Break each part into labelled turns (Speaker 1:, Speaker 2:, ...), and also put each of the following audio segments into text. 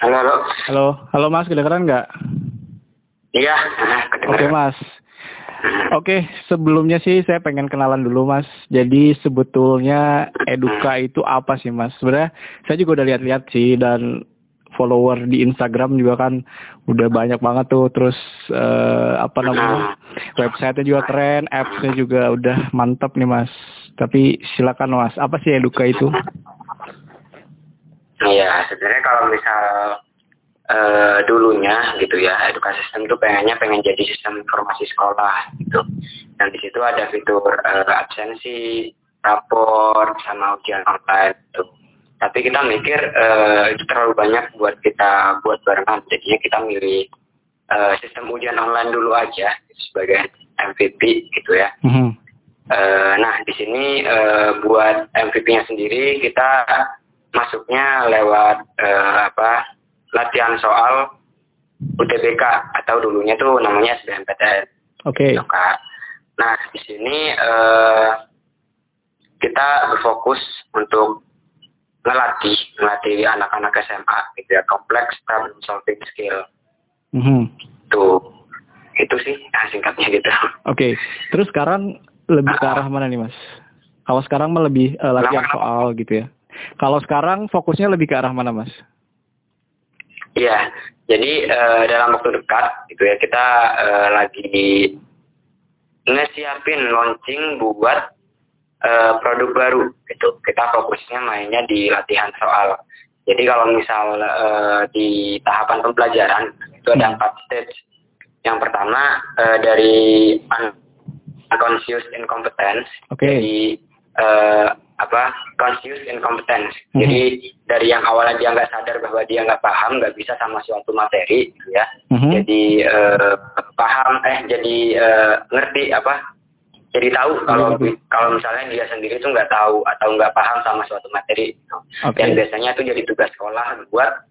Speaker 1: Halo, halo.
Speaker 2: Halo, halo Mas, kedengeran nggak?
Speaker 1: Iya,
Speaker 2: Oke Mas. Oke, sebelumnya sih saya pengen kenalan dulu Mas. Jadi sebetulnya Eduka itu apa sih Mas? Sebenarnya saya juga udah lihat-lihat sih dan follower di Instagram juga kan udah banyak banget tuh. Terus uh, apa namanya websitenya juga keren, appsnya juga udah mantap nih Mas. Tapi silakan Mas, apa sih Eduka itu?
Speaker 1: Iya, sebenarnya kalau misal uh, dulunya gitu ya, edukasi sistem itu pengennya pengen jadi sistem informasi sekolah gitu. Dan di situ ada fitur uh, absensi, rapor, sama ujian online gitu. Tapi kita mikir uh, itu terlalu banyak buat kita buat barengan, jadinya kita milih uh, sistem ujian online dulu aja sebagai MVP gitu ya. Mm -hmm. uh, nah di sini uh, buat MVP-nya sendiri kita masuknya lewat uh, apa latihan soal UTBK atau dulunya tuh namanya SBMPTN.
Speaker 2: Oke. Okay.
Speaker 1: Gitu, nah di sini uh, kita berfokus untuk melatih melatih anak-anak SMA gitu ya kompleks problem solving skill. Mm -hmm. Tuh itu sih nah, singkatnya gitu.
Speaker 2: Oke. Okay. Terus sekarang lebih ke arah mana nih mas? Kalau sekarang mah lebih uh, latihan soal gitu ya? Kalau sekarang fokusnya lebih ke arah mana, Mas?
Speaker 1: Iya, jadi uh, dalam waktu dekat gitu ya kita uh, lagi ngesiapin launching buat uh, produk baru gitu. Kita fokusnya mainnya di latihan soal. Jadi kalau misal uh, di tahapan pembelajaran itu ada hmm. empat stage. Yang pertama uh, dari unconscious incompetence.
Speaker 2: Okay.
Speaker 1: Jadi uh, apa conscious incompetence. Mm-hmm. Jadi dari yang awalnya dia nggak sadar bahwa dia nggak paham, nggak bisa sama suatu materi, ya. Mm-hmm. Jadi uh, paham, eh jadi uh, ngerti apa? Jadi tahu kalau mm-hmm. kalau misalnya dia sendiri tuh nggak tahu atau nggak paham sama suatu materi. Okay. Dan biasanya itu jadi tugas sekolah buat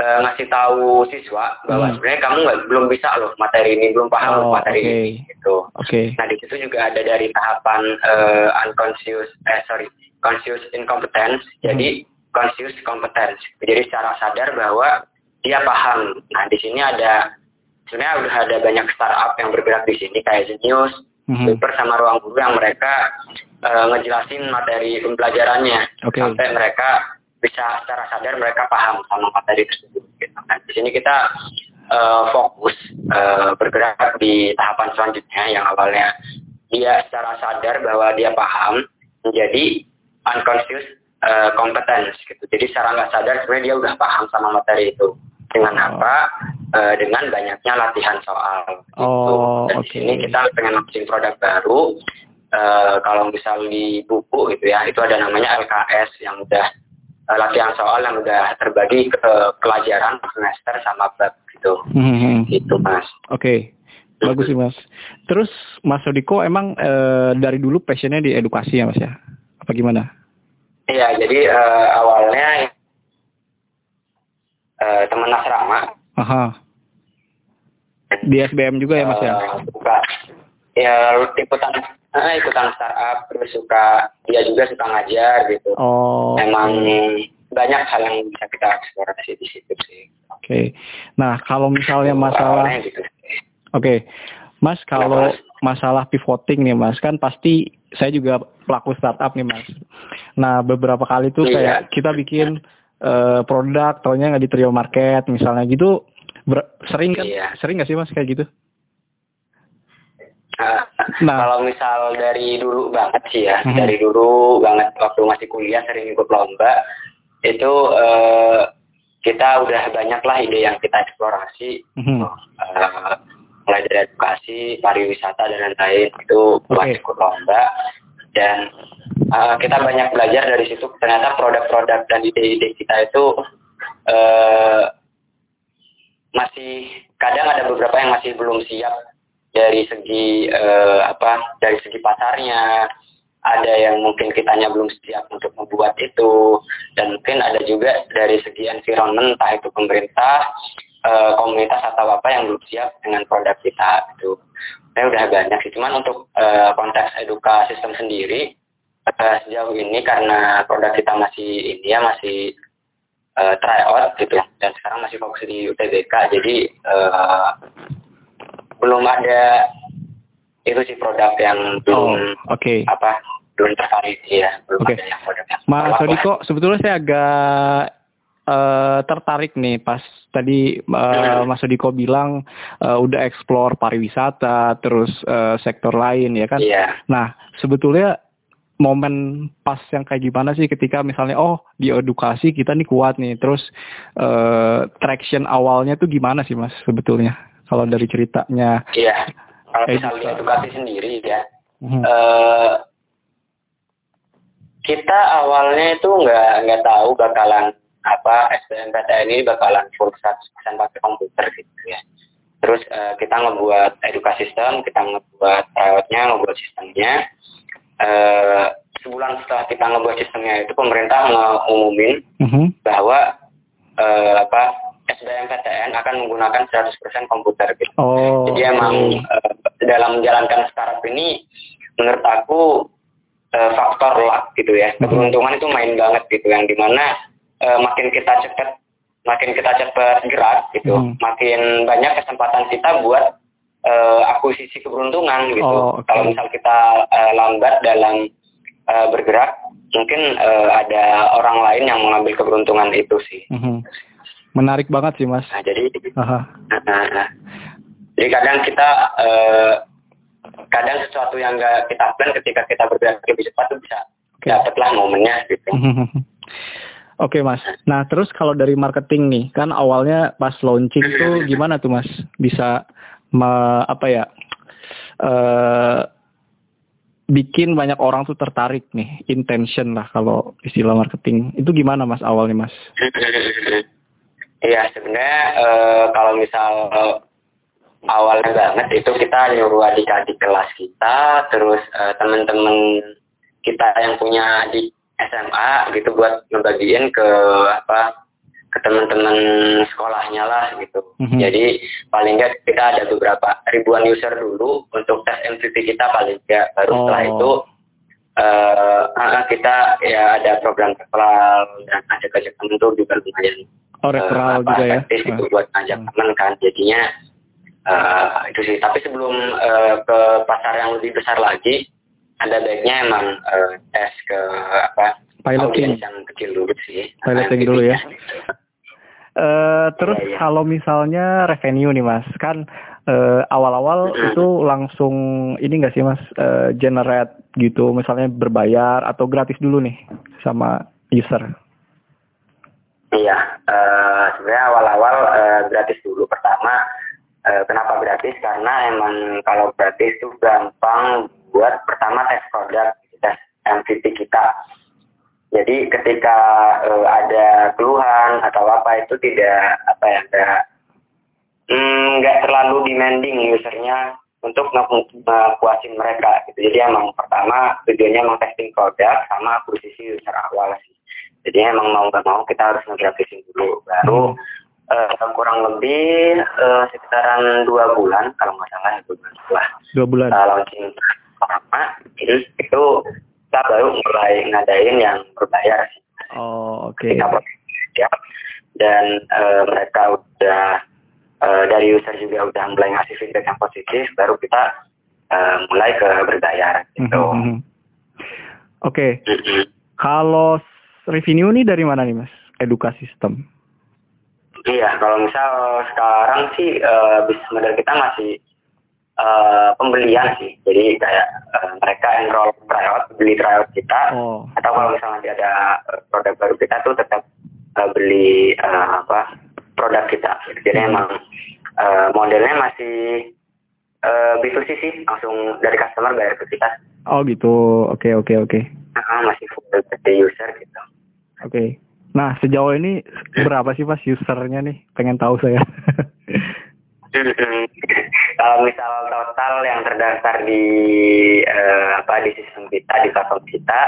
Speaker 1: uh, ngasih tahu siswa bahwa hmm. sebenarnya kamu nggak belum bisa loh materi ini belum paham oh, materi okay. ini gitu.
Speaker 2: Oke. Okay.
Speaker 1: Nah di situ juga ada dari tahapan uh, unconscious eh sorry conscious incompetence hmm. jadi conscious competence. Jadi secara sadar bahwa dia paham. Nah di sini ada sebenarnya udah ada banyak startup yang bergerak di sini kayak Genius, hmm. Super sama Ruang Guru yang mereka uh, ngejelasin materi pembelajarannya okay. sampai mereka bisa secara sadar mereka paham sama materi tersebut. Gitu. Nah, di sini kita uh, fokus uh, bergerak di tahapan selanjutnya yang awalnya dia secara sadar bahwa dia paham menjadi unconscious uh, competence gitu. Jadi secara nggak sadar sebenarnya dia udah paham sama materi itu. Dengan oh. apa? Uh, dengan banyaknya latihan soal. Gitu.
Speaker 2: Oh,
Speaker 1: Dan okay. di sini kita pengen launching produk baru. Uh, kalau misal di buku gitu ya, itu ada namanya LKS yang udah latihan soal yang udah terbagi ke pelajaran semester sama bab gitu. Hmm. Gitu mas.
Speaker 2: Oke. Okay. Bagus sih mas. Terus Mas Odiko emang e, dari dulu passionnya di edukasi ya mas ya? Apa gimana?
Speaker 1: Iya jadi e, awalnya e, teman asrama.
Speaker 2: Aha. Di SBM juga ya mas ya?
Speaker 1: Suka. Ya ikutan ah, ikutan startup terus suka dia juga suka ngajar gitu
Speaker 2: oh
Speaker 1: memang banyak hal yang bisa kita eksplorasi di situ sih
Speaker 2: oke okay. nah kalau misalnya masalah gitu. oke okay. mas kalau masalah pivoting nih mas kan pasti saya juga pelaku startup nih mas nah beberapa kali tuh iya. kayak kita bikin uh, produk taunya nggak diterima market misalnya gitu sering kan iya. sering nggak sih mas kayak gitu
Speaker 1: Nah, kalau misal dari dulu banget sih ya, hmm. dari dulu banget waktu masih kuliah sering ikut lomba, itu uh, kita udah banyak lah ide yang kita eksplorasi, hmm. uh, mulai dari edukasi, pariwisata dan lain-lain itu okay. ikut lomba dan uh, kita banyak belajar dari situ ternyata produk-produk dan ide-ide kita itu uh, masih kadang ada beberapa yang masih belum siap dari segi uh, apa dari segi pasarnya. Ada yang mungkin kitanya belum siap untuk membuat itu. Dan mungkin ada juga dari segi environment entah itu pemerintah uh, komunitas atau apa yang belum siap dengan produk kita itu saya udah banyak sih. Cuman untuk uh, konteks edukasi sistem sendiri uh, sejauh ini karena produk kita masih ini ya masih try out gitu. Dan sekarang masih fokus di UTBK jadi uh, belum ada itu sih produk yang belum
Speaker 2: Oh, oke.
Speaker 1: apa belum tertarik ya belum
Speaker 2: Oke.
Speaker 1: ada yang produk yang
Speaker 2: Mas. Sodiko, sebetulnya saya agak eh, tertarik nih pas tadi eh, Mas Sodiko bilang eh, udah explore pariwisata, terus eh, sektor lain ya kan.
Speaker 1: iya
Speaker 2: Nah, sebetulnya momen pas yang kayak gimana sih ketika misalnya oh di edukasi kita nih kuat nih, terus eh, traction awalnya tuh gimana sih Mas sebetulnya? Kalau dari ceritanya.
Speaker 1: iya kalau misalnya edukasi sendiri ya
Speaker 2: Mhm.
Speaker 1: eh kita awalnya itu nggak nggak tahu bakalan apa SBMPTN ini bakalan full 100% pakai komputer gitu ya. Terus eh, kita ngebuat edukasi sistem, kita ngebuat perawatnya, ngebuat sistemnya. Eh, sebulan setelah kita ngebuat sistemnya itu pemerintah ngumumin
Speaker 2: Mhm.
Speaker 1: bahwa eh, apa SBMPTN akan menggunakan 100% komputer gitu.
Speaker 2: Oh.
Speaker 1: Jadi emang eh, dalam menjalankan startup ini menurut aku eh, faktor luck gitu ya.
Speaker 2: Mhm.
Speaker 1: Keberuntungan itu main banget gitu yang di mana eh, makin kita cepet makin kita cepet gerak gitu,
Speaker 2: Mhm.
Speaker 1: makin banyak kesempatan kita buat eh, akuisisi keberuntungan gitu.
Speaker 2: Oh, oke.
Speaker 1: Kalau misal kita eh, lambat dalam eh, bergerak, mungkin eh, ada orang lain yang mengambil keberuntungan itu sih.
Speaker 2: Mhm. Menarik banget sih Mas.
Speaker 1: Nah, jadi
Speaker 2: Aha.
Speaker 1: Jadi kadang kita eh, kadang sesuatu yang nggak kita plan ketika kita bergerak lebih cepat tuh bisa
Speaker 2: Oke.
Speaker 1: dapatlah momennya gitu.
Speaker 2: Oke mas. Nah terus kalau dari marketing nih, kan awalnya pas launching tuh gimana tuh mas? Bisa me- apa ya? eh bikin banyak orang tuh tertarik nih, intention lah kalau istilah marketing. Itu gimana mas awalnya mas?
Speaker 1: Iya sebenarnya eh, kalau misal eh, awalnya banget itu kita nyuruh adik-adik kelas kita, terus eh, teman-teman kita yang punya di SMA gitu buat ngebagiin ke apa ke teman-teman sekolahnya lah gitu.
Speaker 2: Mhm.
Speaker 1: Jadi paling nggak kita ada beberapa ribuan user dulu untuk tes MVP kita paling nggak baru setelah
Speaker 2: Oh.
Speaker 1: itu eh ah, kita ya ada program referral dan ajak-ajak temen tuh juga lumayan
Speaker 2: Oh referral
Speaker 1: apa,
Speaker 2: juga ya? Ah.
Speaker 1: buat ngajak
Speaker 2: Hmm.
Speaker 1: teman kan jadinya eh itu sih tapi sebelum eh, ke pasar yang lebih besar lagi ada baiknya emang eh, tes ke apa
Speaker 2: Piloting.
Speaker 1: yang kecil dulu sih
Speaker 2: Piloting dulu ya. Eh terus
Speaker 1: Iya, iya.
Speaker 2: kalau misalnya revenue nih mas, kan eh, awal-awal
Speaker 1: Mhm.
Speaker 2: itu langsung ini nggak sih mas eh, generate gitu, misalnya berbayar atau gratis dulu nih sama user?
Speaker 1: Iya, eh, sebenarnya awal-awal eh, gratis dulu. Pertama, eh, kenapa gratis? Karena emang kalau gratis itu gampang buat pertama tes produk, tes MVP kita. Jadi ketika eh, ada keluhan atau apa itu tidak apa ya nggak mm, terlalu demanding usernya untuk nge- ngepuasin mereka gitu. Jadi emang pertama tujuannya emang testing produk sama akuisisi user awal sih. Jadi emang mau nggak mau kita harus ngegratisin dulu. Baru eh, kurang lebih eh, sekitaran dua bulan kalau nggak salah ya dua bulan setelah
Speaker 2: Dua bulan.
Speaker 1: kita launching pertama jadi itu kita baru mulai ngadain yang berbayar sih
Speaker 2: Oh oke.
Speaker 1: proses siap dan eh, mereka udah eh, dari user juga udah mulai ngasih feedback yang positif baru kita eh, mulai ke berbayar gitu.
Speaker 2: Mhm. Oke,
Speaker 1: Mm-mm.
Speaker 2: kalau revenue nih dari mana nih mas? Edukasi sistem.
Speaker 1: Iya, kalau misal sekarang sih eh, bisnis model kita masih eh, pembelian sih. Jadi kayak eh, mereka enroll tryout, beli tryout kita,
Speaker 2: Oh.
Speaker 1: atau kalau misalnya nanti ada produk baru kita tuh tetap eh, beli eh, apa produk kita. Jadi
Speaker 2: Hmm.
Speaker 1: emang eh, modelnya masih eh, B2C sih, langsung dari customer bayar ke kita.
Speaker 2: Oh gitu. Oke oke oke.
Speaker 1: Ah, masih full dari user gitu.
Speaker 2: Oke. Nah sejauh ini berapa sih mas usernya nih? Pengen tahu saya.
Speaker 1: Kalau misal total yang terdaftar di eh, apa di sistem kita di platform kita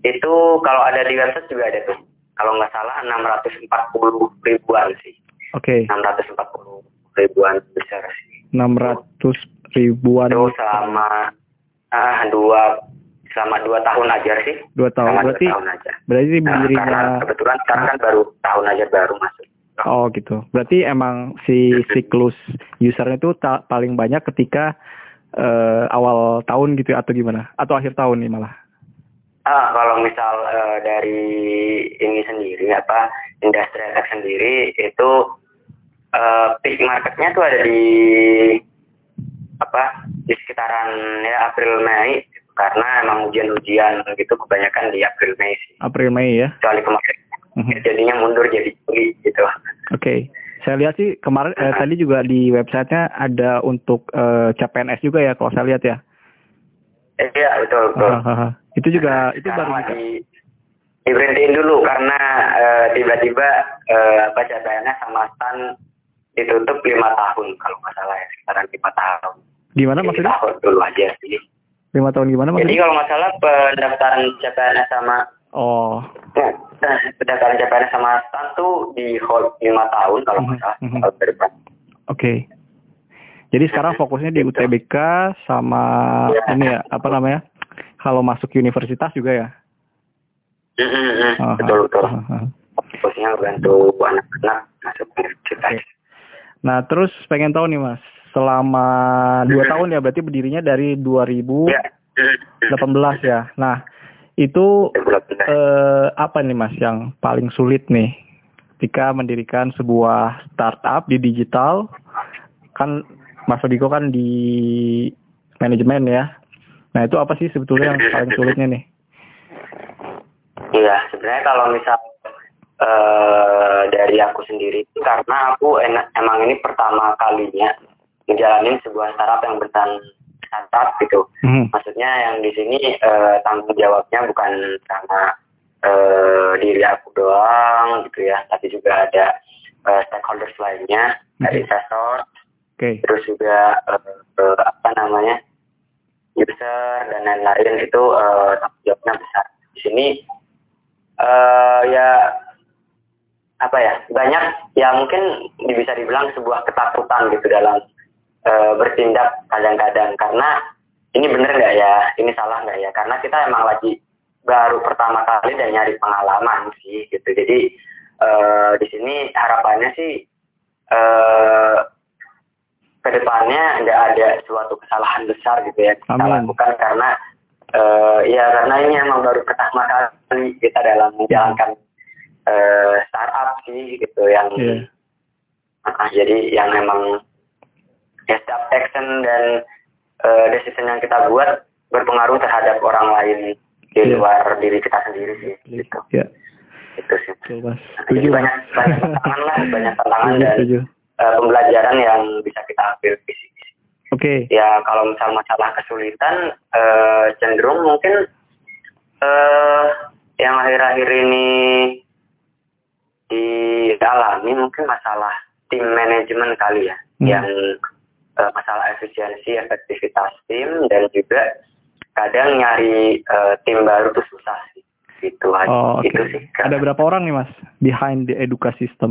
Speaker 1: itu kalau ada di website juga ada tuh. Kalau nggak salah 640 ribuan sih.
Speaker 2: Oke.
Speaker 1: 640 ribuan besar sih.
Speaker 2: 600 ribuan
Speaker 1: Itu selama ah dua selama dua tahun aja sih.
Speaker 2: dua tahun.
Speaker 1: Selama
Speaker 2: Berarti
Speaker 1: dua tahun aja.
Speaker 2: berarti
Speaker 1: Nah,
Speaker 2: berdirinya
Speaker 1: karena kebetulan sekarang kan baru tahun aja baru masuk.
Speaker 2: Oh gitu. Berarti emang si siklus usernya itu ta- paling banyak ketika uh, awal tahun gitu ya, atau gimana? Atau akhir tahun nih malah?
Speaker 1: Ah, kalau misal uh, dari ini sendiri apa industri attack sendiri itu uh, peak marketnya tuh ada di apa di sekitaran ya April Mei karena emang ujian-ujian gitu kebanyakan di April Mei sih.
Speaker 2: April Mei ya.
Speaker 1: Kecuali kemarin mm-hmm. jadinya mundur jadi Juli gitu. Oke.
Speaker 2: Okay. Saya lihat sih kemarin uh, tadi juga di websitenya ada untuk uh, CPNS juga ya kalau saya lihat ya.
Speaker 1: Eh, iya betul betul. Uh, uh, uh.
Speaker 2: Itu juga itu baru
Speaker 1: di diberhentiin dulu karena tiba-tiba uh, apa CPNS sama STAN ditutup lima tahun kalau nggak salah ya sekarang lima tahun.
Speaker 2: Gimana maksudnya?
Speaker 1: Tahun dulu aja sih.
Speaker 2: Lima tahun gimana maksudnya?
Speaker 1: Jadi kalau nggak salah pendaftaran CPNS sama
Speaker 2: Oh.
Speaker 1: Nah, pendaftaran CPNS sama STAN tuh di hold lima tahun kalau nggak salah. Mm -hmm. Oke.
Speaker 2: Okay. Jadi sekarang fokusnya di UTBK sama ya. ini ya apa namanya? Kalau masuk universitas juga ya?
Speaker 1: Mm -hmm. betul betul. Uh, uh. Fokusnya bantu anak-anak masuk universitas. Okay.
Speaker 2: Nah terus pengen tahu nih mas, selama dua tahun ya berarti berdirinya dari 2018 ya. Nah itu eh, apa nih mas yang paling sulit nih ketika mendirikan sebuah startup di digital kan Mas Odiko kan di manajemen ya. Nah itu apa sih sebetulnya yang paling sulitnya nih?
Speaker 1: Iya sebenarnya kalau misal uh, dari aku sendiri karena aku enak, emang ini pertama kalinya ngejalanin sebuah startup yang bertahan startup gitu. Hmm. Maksudnya yang di sini uh, tanggung jawabnya bukan sama uh, diri aku doang gitu ya, tapi juga ada uh, stakeholders lainnya, hmm. dari investor,
Speaker 2: okay.
Speaker 1: terus juga uh, uh, apa namanya user dan lain-lain itu uh, tanggung jawabnya besar. Di sini uh, ya apa ya banyak ya mungkin bisa dibilang sebuah ketakutan gitu dalam uh, bertindak kadang-kadang. Karena ini bener nggak ya? Ini salah nggak ya? Karena kita emang lagi baru pertama kali dan nyari pengalaman sih gitu. Jadi uh, di sini harapannya sih uh, ke depannya nggak ada suatu kesalahan besar gitu ya kita Amin. lakukan karena uh, ya karena ini emang baru pertama kali kita dalam menjalankan uh, startup sih gitu yang yeah. uh, jadi yang emang ya setiap action dan uh, decision yang kita buat berpengaruh terhadap orang lain di yeah. luar diri kita sendiri sih yeah. gitu.
Speaker 2: Yeah.
Speaker 1: Itu sih.
Speaker 2: Mas.
Speaker 1: Jadi banyak banyak tantangan lah, banyak tantangan dan uh, pembelajaran yang bisa kita ambil di sini.
Speaker 2: Oke. Okay.
Speaker 1: Ya kalau misal masalah kesulitan uh, cenderung mungkin uh, yang akhir-akhir ini dialami mungkin masalah tim manajemen kali ya, hmm. yang uh, masalah efisiensi, efektivitas tim dan juga kadang nyari uh, tim baru tuh susah sih. Gitu.
Speaker 2: Oh, okay. Itu sih. Ada berapa orang nih mas behind the education system?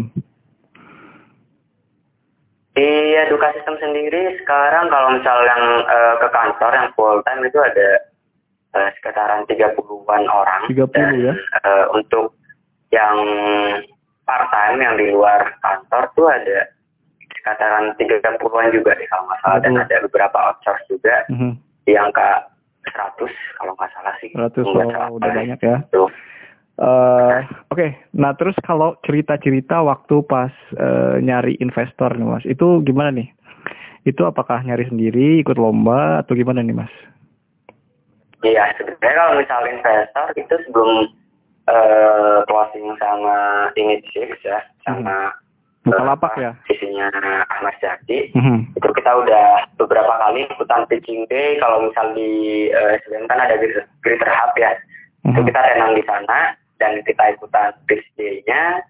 Speaker 1: Di edukasi sistem sendiri sekarang kalau misal yang uh, ke kantor yang full time itu ada uh, sekitaran 30-an orang.
Speaker 2: 30 dan, ya?
Speaker 1: Uh, untuk yang part time yang di luar kantor tuh ada sekitaran 30-an juga deh kalau nggak salah. Dan ada beberapa outsource juga mm -hmm. di angka 100 kalau nggak salah sih.
Speaker 2: 100 oh, udah banyak ya. Tuh. Uh, Oke, okay. nah terus kalau cerita-cerita waktu pas uh, nyari investor nih mas, itu gimana nih? Itu apakah nyari sendiri, ikut lomba atau gimana nih mas?
Speaker 1: Iya, sebenarnya kalau misal investor itu sebelum uh, closing sama initiative ya, sama
Speaker 2: hmm. Bukalapak uh, ya?
Speaker 1: Isinya Ahmad Jati, hmm. itu kita udah beberapa kali ikutan pitching day, kalau misal di uh, sebenarnya kan ada Greater Hub ya, hmm. itu kita renang di sana, dan kita ikutan pitch day-nya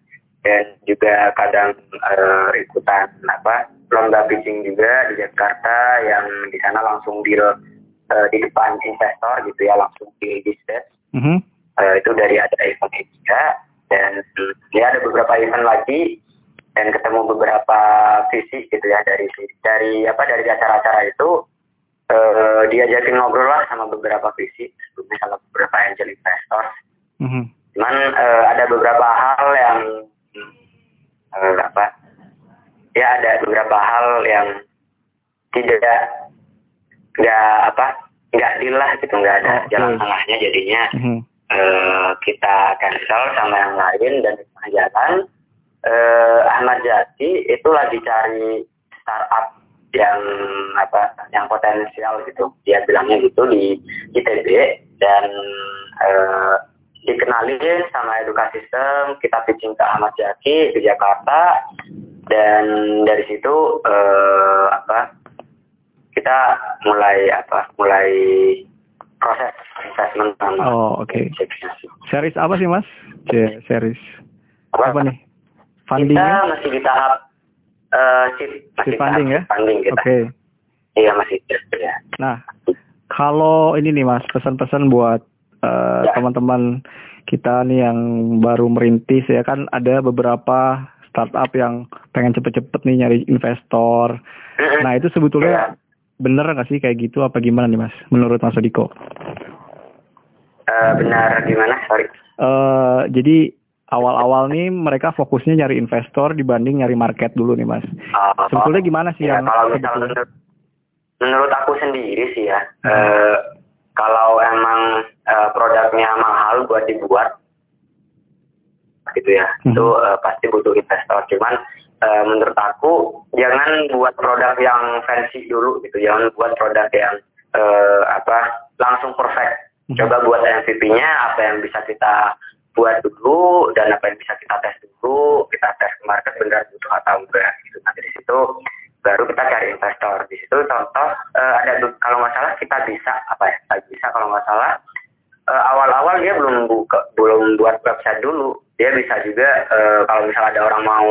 Speaker 1: dan juga kadang uh, ikutan apa lomba pitching juga di Jakarta yang di sana langsung di uh, di depan investor gitu ya langsung di stage mm -hmm. uh, itu dari ada event juga dan ya ada beberapa event lagi dan ketemu beberapa visi gitu ya dari dari apa dari acara-acara itu uh, diajakin ngobrol lah sama beberapa visi sebelumnya sama beberapa angel investors mm -hmm. Cuman uh, ada beberapa hal yang uh, apa ya ada beberapa hal yang tidak nggak apa nggak dilah gitu nggak ada
Speaker 2: Oh, oke.
Speaker 1: jalan tengahnya jadinya
Speaker 2: Mhm.
Speaker 1: eh, kita cancel sama yang lain dan jalan eh, Ahmad Jati itu lagi cari startup yang apa yang potensial gitu dia bilangnya gitu di ITB dan eh, dikenalin sama edukasi sistem kita pitching ke Ahmad Jati di Jakarta dan dari situ eh, apa kita mulai apa mulai proses investment sama
Speaker 2: Oh, oke. Series apa sih, Mas? C series apa nih?
Speaker 1: Kita
Speaker 2: Fundingnya?
Speaker 1: masih di tahap eh seed, masih
Speaker 2: Seed funding
Speaker 1: tahap
Speaker 2: ya?
Speaker 1: funding kita.
Speaker 2: Oke.
Speaker 1: Iya masih ya.
Speaker 2: Nah, kalau ini nih Mas, pesan-pesan buat eh,
Speaker 1: Ya.
Speaker 2: teman-teman kita nih yang baru merintis ya kan ada beberapa startup yang pengen cepet-cepet nih nyari investor. Nah, itu
Speaker 1: Iya.
Speaker 2: sebetulnya bener nggak sih kayak gitu apa gimana nih Mas? Menurut Mas Odiko?
Speaker 1: Eh, benar gimana? Sorry.
Speaker 2: eh jadi awal-awal nih mereka fokusnya nyari investor dibanding nyari market dulu nih Mas.
Speaker 1: Oh,
Speaker 2: Sebetulnya gimana sih
Speaker 1: ya,
Speaker 2: yang
Speaker 1: kalau misal
Speaker 2: sebetulnya?
Speaker 1: menurut, menurut aku sendiri sih ya,
Speaker 2: Hmm.
Speaker 1: eh, kalau emang eh, produknya mahal buat dibuat, gitu ya,
Speaker 2: Mhm.
Speaker 1: itu eh, pasti butuh investor. Cuman eh, menurut aku jangan buat produk yang fancy dulu gitu, jangan buat produk yang eh, apa langsung perfect.
Speaker 2: Mhm.
Speaker 1: Coba buat MVP-nya apa yang bisa kita buat dulu dan apa yang bisa kita tes dulu, kita tes ke market benar butuh atau enggak gitu. Nah dari situ baru kita cari investor. Di situ contoh eh, ada kalau nggak salah kita bisa apa ya? Kita bisa kalau nggak salah eh, awal-awal dia belum buka belum buat website dulu. Dia bisa juga eh, kalau misalnya ada orang mau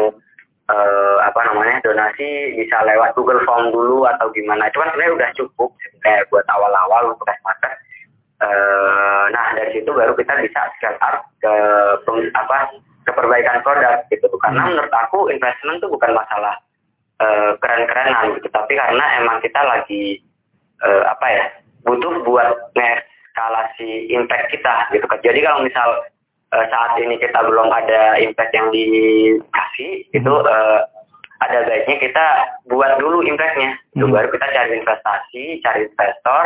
Speaker 1: eh, apa namanya donasi bisa lewat Google Form dulu atau gimana. Cuman sebenarnya udah cukup sebenarnya buat awal-awal untuk tes market. Eh, nah dari situ baru kita bisa scale up ke pem- apa ke perbaikan produk gitu karena
Speaker 2: Hmm.
Speaker 1: menurut aku investment tuh bukan masalah eh, keren-kerenan gitu tapi karena emang kita lagi eh, apa ya butuh buat ngeskalasi impact kita gitu kan jadi kalau misal eh, saat ini kita belum ada impact yang dikasih itu
Speaker 2: Mhm.
Speaker 1: eh, ada baiknya kita buat dulu impactnya itu
Speaker 2: Mhm.
Speaker 1: baru kita cari investasi cari investor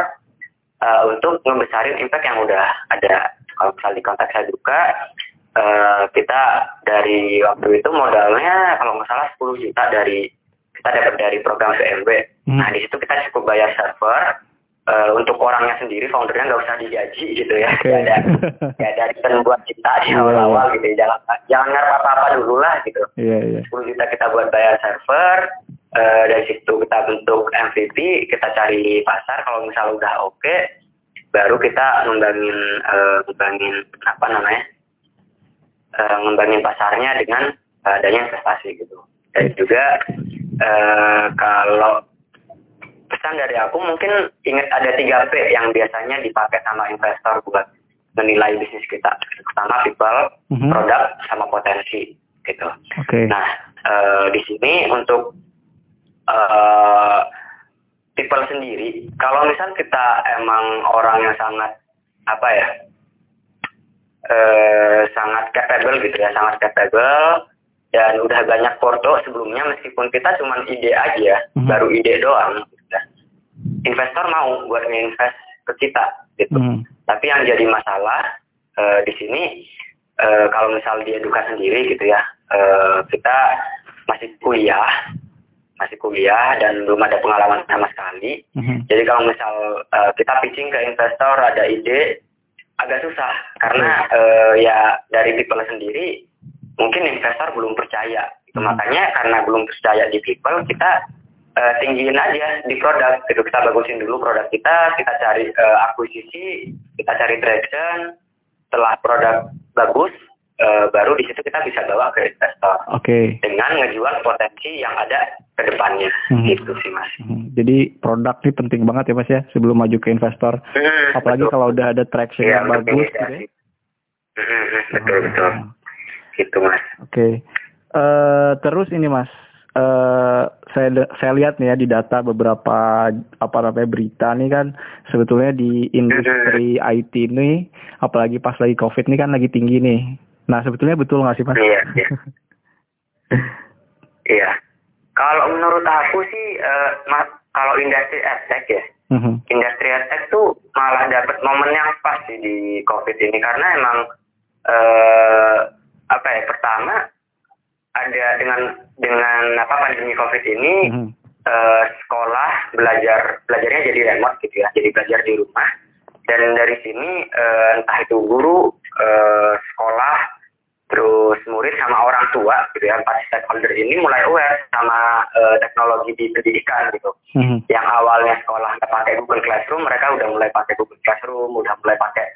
Speaker 1: eh, untuk ngebesarin impact yang udah ada. Kalau misal di kontak saya duka, eh, kita dari waktu itu modalnya kalau nggak salah 10 juta dari kita dapat dari program VMB.
Speaker 2: Hmm.
Speaker 1: Nah di situ kita cukup bayar server eh, untuk orangnya sendiri, foundernya nggak usah digaji gitu ya. Nggak ada nggak ada return buat kita di
Speaker 2: Iya,
Speaker 1: awal-awal gitu. Jangan jangan ngarep apa-apa dulu lah gitu.
Speaker 2: Iya, iya.
Speaker 1: 10 juta kita buat bayar server eh, dari situ kita bentuk MVP kita cari pasar kalau misal udah oke baru kita ngembangin eh, ngembangin apa namanya eh, ngembangin pasarnya dengan eh, adanya investasi gitu dan juga eh, kalau pesan dari aku mungkin ingat ada 3 P yang biasanya dipakai sama investor buat menilai bisnis kita pertama people
Speaker 2: Mhm.
Speaker 1: produk sama potensi gitu
Speaker 2: Oke.
Speaker 1: Nah, eh, di sini untuk eh people sendiri, kalau misal kita emang orang yang sangat apa ya, eh sangat capable gitu ya, sangat capable dan udah banyak foto sebelumnya meskipun kita cuma ide aja,
Speaker 2: Mhm.
Speaker 1: baru ide doang. Investor mau buat nginvest ke kita gitu.
Speaker 2: Mhm.
Speaker 1: Tapi yang jadi masalah eh, di sini eh, kalau misal di eduka sendiri gitu ya, eh, kita masih kuliah, masih kuliah dan belum ada pengalaman sama sekali.
Speaker 2: Mhm.
Speaker 1: Jadi kalau misal eh, kita pitching ke investor ada ide agak susah karena eh, ya dari people sendiri mungkin investor belum percaya. Itu
Speaker 2: Hmm.
Speaker 1: makanya karena belum percaya di people kita eh, tinggiin aja di produk. Itu kita bagusin dulu produk kita, kita cari eh, akuisisi, kita cari traction. Setelah produk bagus, eh, baru di situ kita bisa bawa ke investor
Speaker 2: Oke.
Speaker 1: dengan ngejual potensi yang ada ke depannya.
Speaker 2: Hmm.
Speaker 1: Gitu sih mas.
Speaker 2: Mhm. Jadi produk ini penting banget ya Mas ya sebelum maju ke investor.
Speaker 1: Hmm,
Speaker 2: Apalagi
Speaker 1: betul.
Speaker 2: kalau udah ada traction
Speaker 1: Iya,
Speaker 2: yang bagus gitu ya.
Speaker 1: Hmm, betul betul.
Speaker 2: Mhm.
Speaker 1: Gitu mas.
Speaker 2: Oke. Eh terus ini Mas, eh saya saya lihat nih ya di data beberapa apa namanya berita nih kan sebetulnya di industri IT ini apalagi pas lagi Covid ini kan lagi tinggi nih. Nah, sebetulnya betul nggak sih Mas?
Speaker 1: Iya, iya. Iya. Kalau menurut aku sih, uh, mas, kalau industri edtech ya, mm-hmm. industri edtech tuh malah dapat momen yang pas sih di COVID ini karena emang uh, apa ya pertama ada dengan dengan apa pandemi COVID ini mm-hmm. uh, sekolah belajar belajarnya jadi remote gitu ya, jadi belajar di rumah dan dari sini uh, entah itu guru, uh, sekolah terus murid sama orang tua gitu ya empat stakeholder ini mulai aware uh, teknologi di pendidikan gitu mm-hmm. yang awalnya sekolah nggak pakai Google Classroom mereka udah mulai pakai Google Classroom udah mulai pakai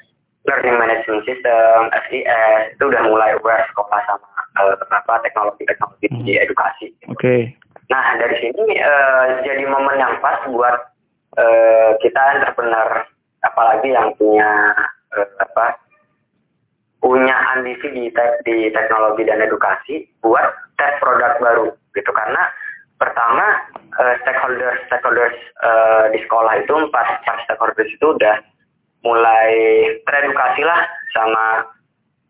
Speaker 1: Learning Management System SES itu udah mulai aware sekolah sama uh, apa teknologi teknologi mm-hmm. di edukasi
Speaker 2: gitu. oke okay.
Speaker 1: nah dari sini uh, jadi momen yang pas buat uh, kita entrepreneur apalagi yang punya uh, apa punya ambisi di, te di teknologi dan edukasi buat tes produk baru gitu karena pertama uh, stakeholders stakeholders uh, di sekolah itu empat empat stakeholders itu udah mulai teredukasi lah sama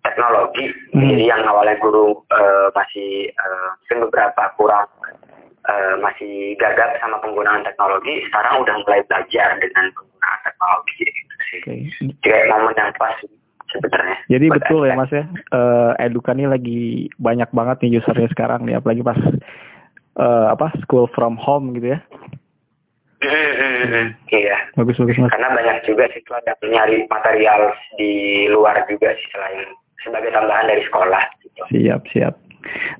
Speaker 1: teknologi hmm. jadi yang awalnya guru uh, masih uh, beberapa kurang uh, masih gagap sama penggunaan teknologi sekarang udah mulai belajar dengan penggunaan teknologi gitu sih okay. kayak momen yang pas sebenarnya.
Speaker 2: Jadi betul ya Mas ya, uh, Eduka ini lagi banyak banget nih usernya sekarang nih, apalagi pas uh, apa school from home gitu ya.
Speaker 1: Hmm, iya.
Speaker 2: Bagus bagus mas.
Speaker 1: Karena banyak juga siswa yang nyari material di luar juga sih selain sebagai tambahan dari sekolah. Gitu.
Speaker 2: Siap siap.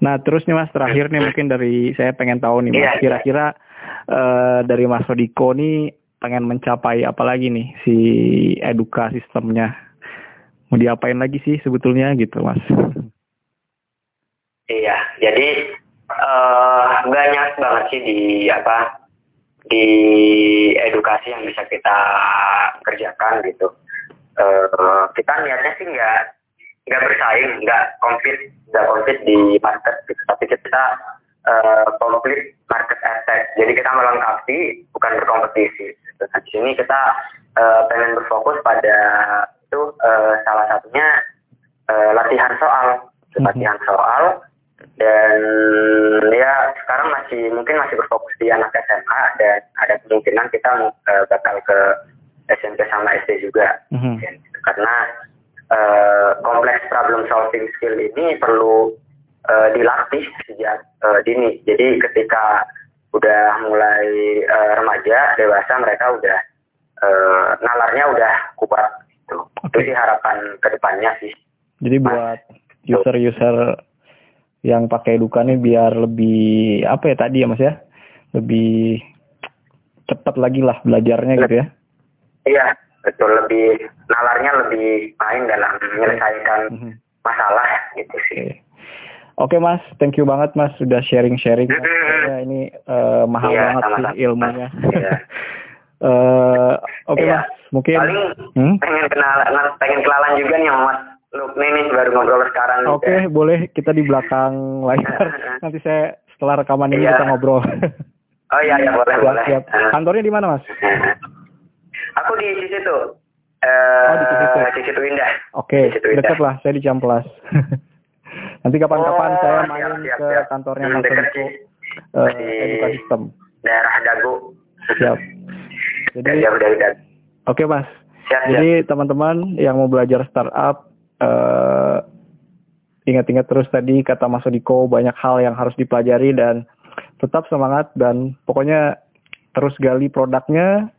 Speaker 2: Nah terus nih mas terakhir nih mungkin dari saya pengen tahu nih mas iya, iya. kira-kira uh, dari Mas Rodiko nih pengen mencapai apa lagi nih si eduka sistemnya mau diapain lagi sih sebetulnya gitu mas
Speaker 1: iya jadi uh, banyak banget sih di apa di edukasi yang bisa kita kerjakan gitu uh, kita niatnya sih nggak nggak bersaing nggak compete nggak compete di market gitu tapi kita uh, market attack jadi kita melengkapi bukan berkompetisi gitu. nah, di sini kita uh, pengen berfokus pada itu uh, salah satunya uh, latihan soal, mhm. latihan soal dan ya sekarang masih mungkin masih berfokus di anak SMA dan ada kemungkinan kita uh, bakal ke SMP sama SD juga mm-hmm. karena uh, kompleks problem solving skill ini perlu uh, dilatih sejak uh, dini jadi ketika udah mulai uh, remaja dewasa mereka udah uh, nalarnya udah kuat gitu. Okay. Itu sih harapan ke depannya sih.
Speaker 2: Jadi buat user-user yang pakai Eduka nih biar lebih apa ya tadi ya Mas ya? Lebih cepat lagi lah belajarnya gitu ya.
Speaker 1: Iya, betul lebih nalarnya lebih main dalam menyelesaikan -hmm. masalah gitu sih. Okay.
Speaker 2: Oke Mas, thank you banget Mas sudah sharing-sharing. Mm -hmm. ini uh, mahal iya, banget sama sih ilmunya. Iya. uh, Oke okay, iya. Mas, mungkin
Speaker 1: paling hmm? pengen kenalan pengen kenalan juga nih Mas Lukni nih baru ngobrol sekarang
Speaker 2: oke okay, ya. boleh kita di belakang layar. Nanti saya setelah rekaman ini iya. kita ngobrol.
Speaker 1: Oh iya iya boleh siap, boleh.
Speaker 2: siap. kantornya di mana Mas?
Speaker 1: Aku di sisi uh, oh di sisi tuh sisi tuh indah.
Speaker 2: Oke okay, dekat lah saya di Ciamplas nanti kapan-kapan oh, saya main siap, siap, ke siap. kantornya Mas Diko uh, edukasi sistem.
Speaker 1: daerah Dagu
Speaker 2: siap. Jadi Oke mas. Siap, Jadi teman-teman yang mau belajar startup uh, ingat-ingat terus tadi kata Mas Odiko banyak hal yang harus dipelajari dan tetap semangat dan pokoknya terus gali produknya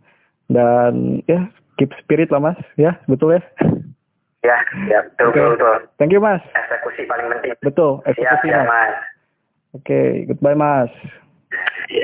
Speaker 2: dan ya keep spirit lah mas ya betul ya.
Speaker 1: Ya, ya betul, okay. betul, betul.
Speaker 2: Thank you mas.
Speaker 1: Eksekusi paling penting.
Speaker 2: Betul, eksekusi
Speaker 1: siap, mas.
Speaker 2: Oke, okay, goodbye mas.